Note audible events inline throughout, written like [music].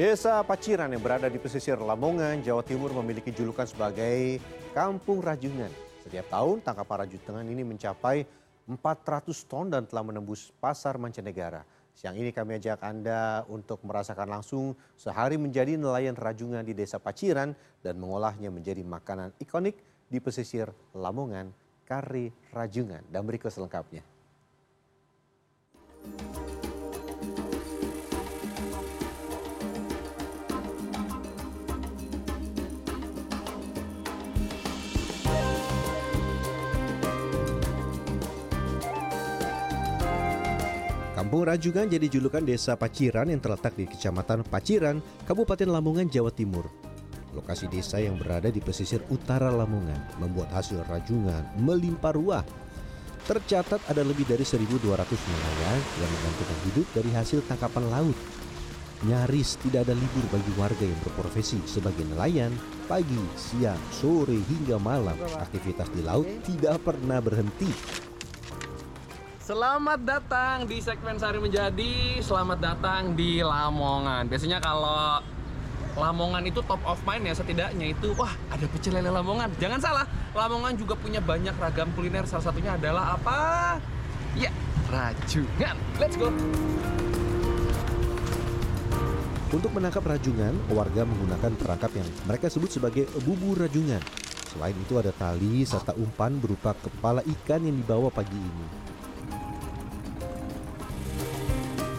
Desa Paciran yang berada di pesisir Lamongan, Jawa Timur memiliki julukan sebagai Kampung Rajungan. Setiap tahun tangkapan rajungan ini mencapai 400 ton dan telah menembus pasar mancanegara. Siang ini kami ajak Anda untuk merasakan langsung sehari menjadi nelayan rajungan di Desa Paciran dan mengolahnya menjadi makanan ikonik di pesisir Lamongan, kari rajungan. Dan berikut selengkapnya. Kampung Rajungan jadi julukan desa Paciran yang terletak di Kecamatan Paciran, Kabupaten Lamongan, Jawa Timur. Lokasi desa yang berada di pesisir utara Lamongan membuat hasil rajungan melimpah ruah. Tercatat ada lebih dari 1.200 nelayan yang menggantungkan hidup dari hasil tangkapan laut. Nyaris tidak ada libur bagi warga yang berprofesi sebagai nelayan. Pagi, siang, sore hingga malam, aktivitas di laut tidak pernah berhenti. Selamat datang di segmen Sari Menjadi. Selamat datang di Lamongan. Biasanya kalau Lamongan itu top of mind ya setidaknya itu wah ada pecel lele Lamongan. Jangan salah, Lamongan juga punya banyak ragam kuliner. Salah satunya adalah apa? Ya, rajungan. Let's go. Untuk menangkap rajungan, warga menggunakan perangkap yang mereka sebut sebagai bubur rajungan. Selain itu ada tali serta umpan berupa kepala ikan yang dibawa pagi ini.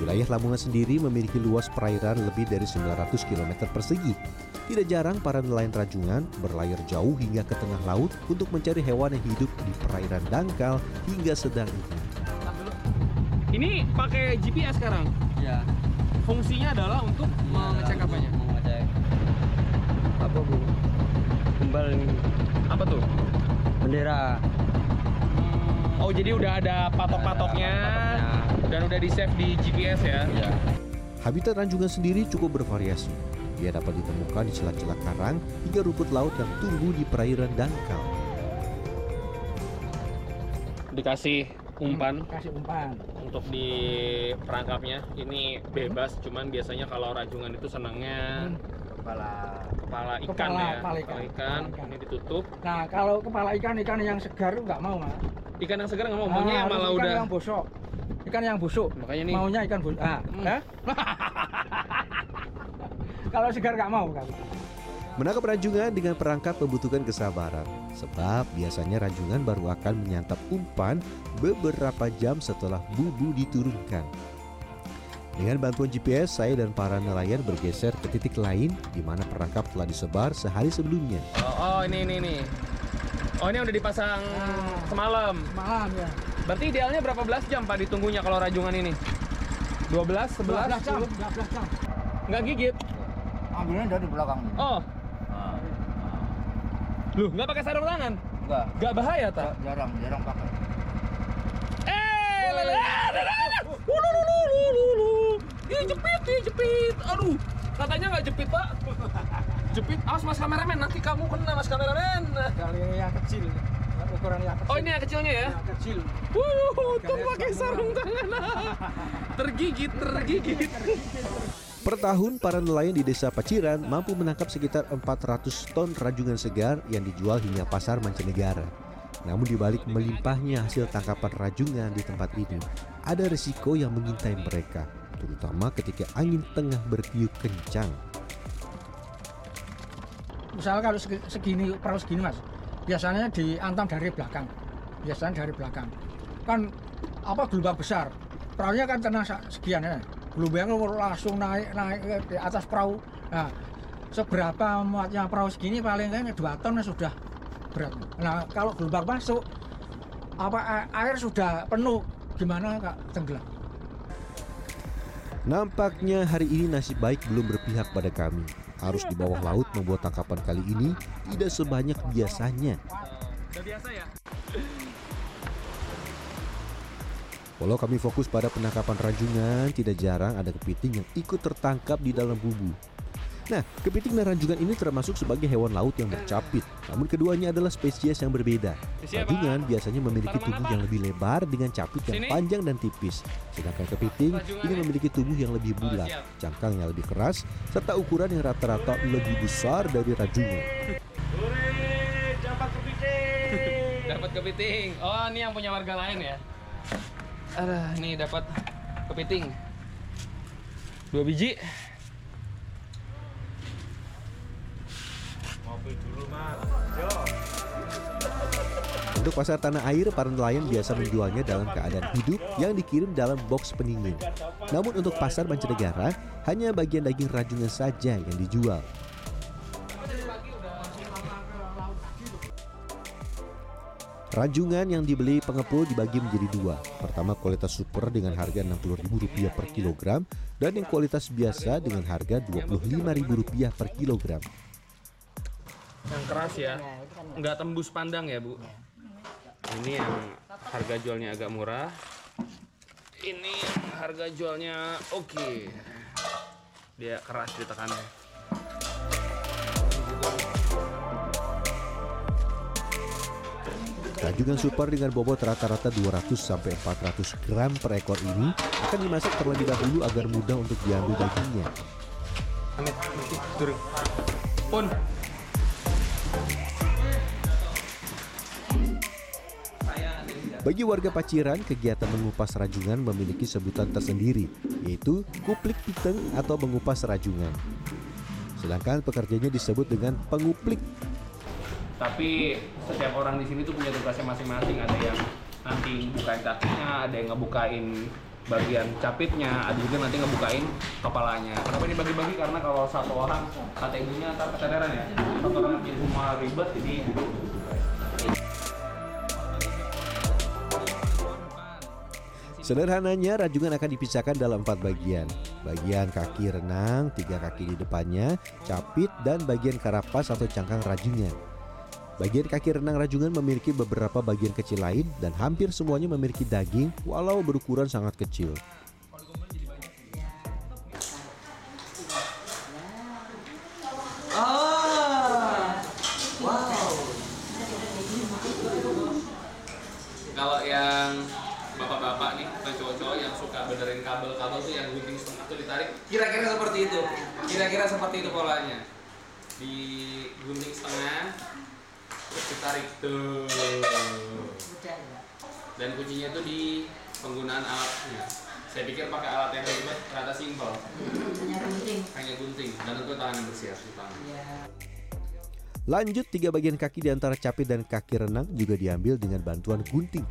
Wilayah Lamongan sendiri memiliki luas perairan lebih dari 900 km persegi. Tidak jarang para nelayan rajungan berlayar jauh hingga ke tengah laut untuk mencari hewan yang hidup di perairan dangkal hingga sedang ini. Ini pakai GPS sekarang? Ya. Fungsinya adalah untuk ya, mengecek apanya? Mengecek apa bu? Kembal Apa tuh? Bendera. Oh jadi udah ada patok-patoknya dan udah di save di GPS ya? Iya. Habitat ranjungan sendiri cukup bervariasi. Dia dapat ditemukan di celah-celah karang hingga rumput laut yang tumbuh di perairan dangkal. Dikasih umpan. Hmm, kasih umpan. Untuk di perangkapnya ini bebas, cuman biasanya kalau ranjungan itu senangnya hmm. kepala kepala ikan kepala, ya kepala ikan. Kepala ikan. ikan ini ditutup nah kalau kepala ikan ikan yang segar nggak mau mas ikan yang segar nggak mau maunya yang malah ikan udah yang busuk ikan yang busuk makanya nih maunya ikan busuk ah hmm. [laughs] kalau segar nggak mau kan Menangkap ranjungan dengan perangkap membutuhkan kesabaran, sebab biasanya ranjungan baru akan menyantap umpan beberapa jam setelah bubu diturunkan. Dengan bantuan GPS, saya dan para nelayan bergeser ke titik lain di mana perangkap telah disebar sehari sebelumnya. Oh, oh ini ini ini. Oh ini udah dipasang nah, semalam. Semalam ya. Berarti idealnya berapa belas jam Pak ditunggunya kalau rajungan ini? 12, 11, 12 jam, 12 jam. Nggak gigit? Ambilnya dari belakang. Oh. Loh, nggak pakai sarung tangan? Enggak. Nggak bahaya, tak? Jarang, jarang pakai. Eh, lele, Ih, jepit, ih, jepit. Aduh, katanya nggak jepit, Pak. [laughs] Jepit, awas mas kameramen, nanti kamu kena mas kameramen. Kali ini yang kecil ukuran yang kecil. Oh ini yang kecilnya ya? Yang kecil. Wuh, tuh pakai sarung tangan. [laughs] tergigit, tergigit. Per tahun, para nelayan di desa Paciran mampu menangkap sekitar 400 ton rajungan segar yang dijual hingga pasar mancanegara. Namun di balik melimpahnya hasil tangkapan rajungan di tempat ini, ada risiko yang mengintai mereka, terutama ketika angin tengah bertiup kencang. Misalnya kalau segini, perahu segini mas, biasanya diantam dari belakang biasanya dari belakang kan apa gelombang besar perahunya kan kena sekian ya gelombang langsung naik naik di atas perahu. Nah seberapa muatnya perahu segini paling kan dua ton sudah. Berat. Nah kalau gelombang masuk apa air sudah penuh gimana kak? Tenggelam. Nampaknya hari ini nasib baik belum berpihak pada kami. Harus di bawah laut membuat tangkapan kali ini tidak sebanyak biasanya. Udah biasa ya? Walau kami fokus pada penangkapan ranjungan, tidak jarang ada kepiting yang ikut tertangkap di dalam bubu. Nah, kepiting dan ranjungan ini termasuk sebagai hewan laut yang bercapit. Namun keduanya adalah spesies yang berbeda. Ranjungan biasanya memiliki tubuh yang lebih lebar dengan capit yang panjang dan tipis. Sedangkan kepiting ini memiliki tubuh yang lebih bulat, cangkang yang lebih keras, serta ukuran yang rata-rata lebih besar dari ranjungan. dapat kepiting. [laughs] dapat kepiting. Oh, ini yang punya warga lain ya. Ada, nih dapat kepiting. Dua biji. Untuk pasar tanah air, para nelayan biasa menjualnya dalam keadaan hidup yang dikirim dalam box pendingin. Namun untuk pasar mancanegara, hanya bagian daging rajungan saja yang dijual. Rajungan yang dibeli pengepul dibagi menjadi dua. Pertama kualitas super dengan harga Rp60.000 per kilogram dan yang kualitas biasa dengan harga Rp25.000 per kilogram. Yang keras ya. Nggak tembus pandang ya, Bu. Ini yang harga jualnya agak murah. Ini yang harga jualnya oke. Dia keras ditekannya. Rajungan super dengan bobot rata-rata 200 sampai 400 gram per ekor ini akan dimasak terlebih dahulu agar mudah untuk diambil dagingnya. Pun. Bagi warga Paciran, kegiatan mengupas rajungan memiliki sebutan tersendiri, yaitu kuplik piteng atau mengupas rajungan. Sedangkan pekerjanya disebut dengan penguplik. Tapi setiap orang di sini tuh punya tugasnya masing-masing. Ada yang nanti bukain kakinya, ada yang ngebukain bagian capitnya, ada juga nanti ngebukain kepalanya. Kenapa ini bagi-bagi? Karena kalau satu orang kata ibunya ntar kesadaran ya. Satu orang jadi semua ribet jadi Sederhananya, rajungan akan dipisahkan dalam empat bagian. Bagian kaki renang, tiga kaki di depannya, capit, dan bagian karapas atau cangkang rajungan. Bagian kaki renang rajungan memiliki beberapa bagian kecil lain dan hampir semuanya memiliki daging walau berukuran sangat kecil. kalau yang bapak-bapak nih atau cowok-cowok yang suka benerin kabel-kabel tuh yang gunting setengah tuh ditarik kira-kira seperti itu. Kira-kira seperti itu polanya. Digunting setengah ditarik tuh. Dan kuncinya tuh di penggunaan alatnya. Saya pikir pakai alat yang ribet ternyata simpel. Hanya gunting. Hanya gunting. Dan tentu tangan yang bersih harus tangan ya Lanjut, tiga bagian kaki di antara capit dan kaki renang juga diambil dengan bantuan gunting.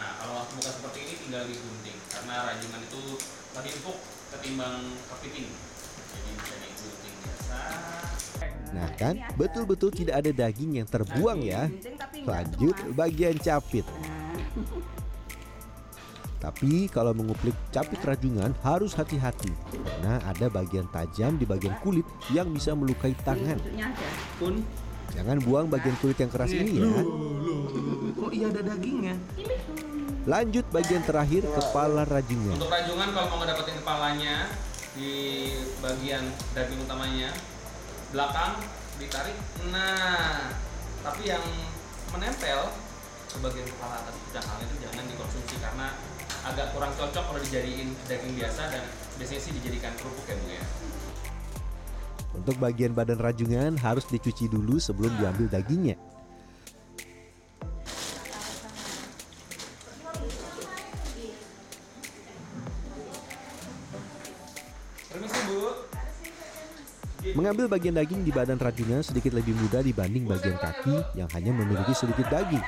Nah, kalau bukan seperti ini tinggal digunting karena rajungan itu lebih empuk ketimbang kepiting. Jadi bisa digunting. Nah kan, betul-betul tidak ada daging yang terbuang ya. Lanjut bagian capit. Tapi kalau menguplik capit rajungan harus hati-hati karena ada bagian tajam di bagian kulit yang bisa melukai tangan. Jangan buang bagian kulit yang keras ini ya. kok iya ada dagingnya? Lanjut bagian terakhir kepala rajungan. Untuk rajungan kalau mau ngedapetin kepalanya di bagian daging utamanya belakang ditarik. Nah, tapi yang menempel ke bagian kepala atas cangkang itu jangan dikonsumsi karena agak kurang cocok kalau dijadiin daging biasa dan biasanya sih dijadikan kerupuk ya bu ya. Untuk bagian badan rajungan harus dicuci dulu sebelum diambil dagingnya. Mengambil bagian daging di badan rajungan sedikit lebih mudah dibanding bagian kaki yang hanya memiliki sedikit daging.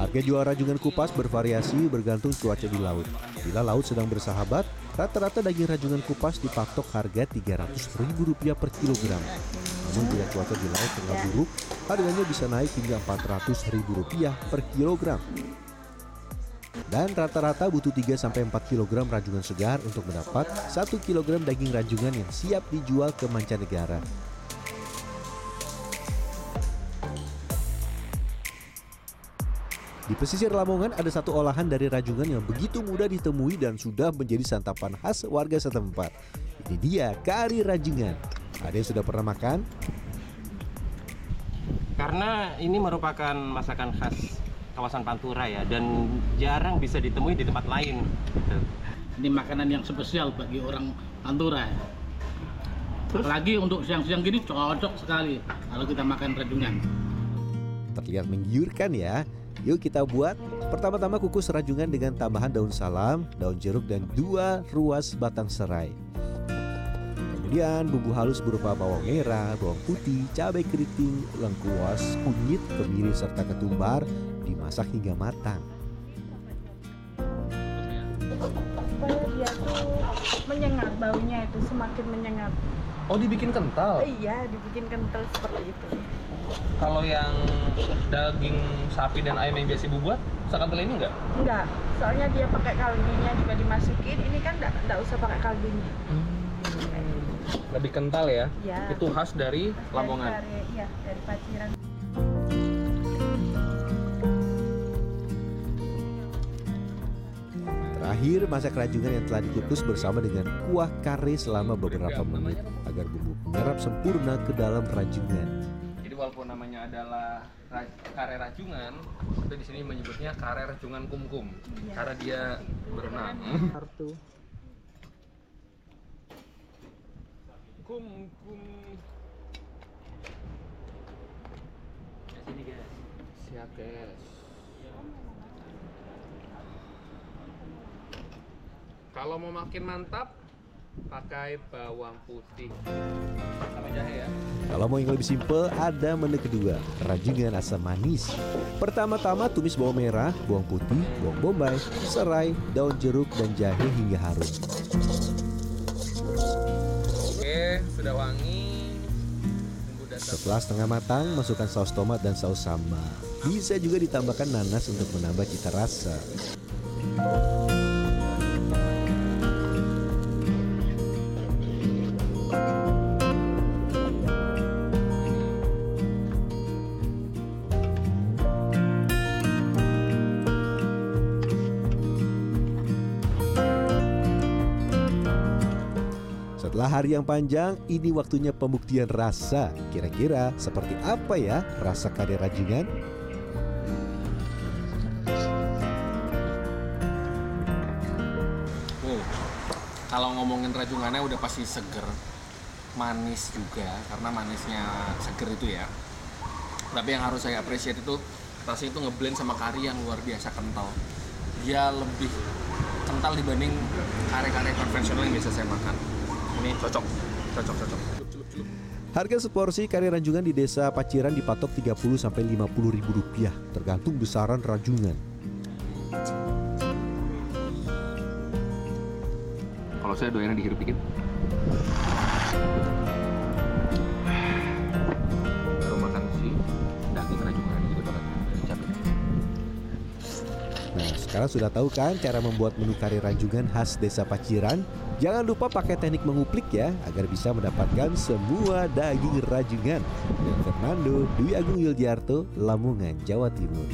Harga jual rajungan kupas bervariasi bergantung cuaca di laut. Bila laut sedang bersahabat, rata-rata daging rajungan kupas dipatok harga Rp300.000 per kilogram. Namun bila cuaca di laut tengah buruk, harganya bisa naik hingga Rp400.000 per kilogram. Dan rata-rata butuh 3-4 kg rajungan segar untuk mendapat 1 kg daging rajungan yang siap dijual ke mancanegara. Di pesisir Lamongan ada satu olahan dari rajungan yang begitu mudah ditemui dan sudah menjadi santapan khas warga setempat. Ini dia kari rajungan. Ada yang sudah pernah makan? Karena ini merupakan masakan khas kawasan Pantura ya dan jarang bisa ditemui di tempat lain. gitu. Ini makanan yang spesial bagi orang Pantura. ya. Apalagi untuk siang-siang gini cocok sekali kalau kita makan rajungan. Terlihat menggiurkan ya. Yuk kita buat. Pertama-tama kukus rajungan dengan tambahan daun salam, daun jeruk dan dua ruas batang serai. Kemudian bumbu halus berupa bawang merah, bawang putih, cabai keriting, lengkuas, kunyit, kemiri serta ketumbar dimasak hingga matang. dia tuh menyengat baunya itu semakin menyengat Oh dibikin kental. iya dibikin kental seperti itu Kalau yang daging sapi dan ayam yang biasa ibu buat, sekental ini enggak? enggak soalnya dia pakai kaldunya juga dimasukin ini kan enggak, enggak usah pakai kaldunya Lebih kental ya. ya Itu khas dari Lamongan. dari, iya dari paciran Terakhir masak rajungan yang telah dikukus bersama dengan kuah kare selama beberapa menit agar bumbu menyerap sempurna ke dalam rajungan. Jadi walaupun namanya adalah kare rajungan, tapi di sini menyebutnya kare rajungan kumkum Iya. karena dia berenang. kartu Kumkum. Sini guys. Siap guys. Kalau mau makin mantap, pakai bawang putih sama jahe ya. Kalau mau yang lebih simpel, ada menu kedua, rajungan asam manis. Pertama-tama tumis bawang merah, bawang putih, bawang bombay, serai, daun jeruk, dan jahe hingga harum. Oke, sudah wangi. Setelah setengah matang, masukkan saus tomat dan saus sambal. Bisa juga ditambahkan nanas untuk menambah cita rasa. Setelah hari yang panjang, ini waktunya pembuktian rasa. Kira-kira seperti apa ya rasa kari rajungan? Nih, kalau ngomongin rajungannya udah pasti seger, manis juga karena manisnya seger itu ya. Tapi yang harus saya appreciate itu rasanya itu ngeblend sama kari yang luar biasa kental. Dia lebih kental dibanding kare-kare konvensional yang biasa saya makan. Ini cocok, cocok, cocok. Harga seporsi kari rajungan di desa Paciran dipatok 30 sampai 50 ribu rupiah, tergantung besaran rajungan. Kalau saya doyannya dihirup dikit. Sekarang sudah tahu kan cara membuat menu kari rajungan khas desa Paciran? Jangan lupa pakai teknik menguplik ya, agar bisa mendapatkan semua daging rajungan. Dan Fernando, Dwi Agung Yuldiarto, Lamongan, Jawa Timur.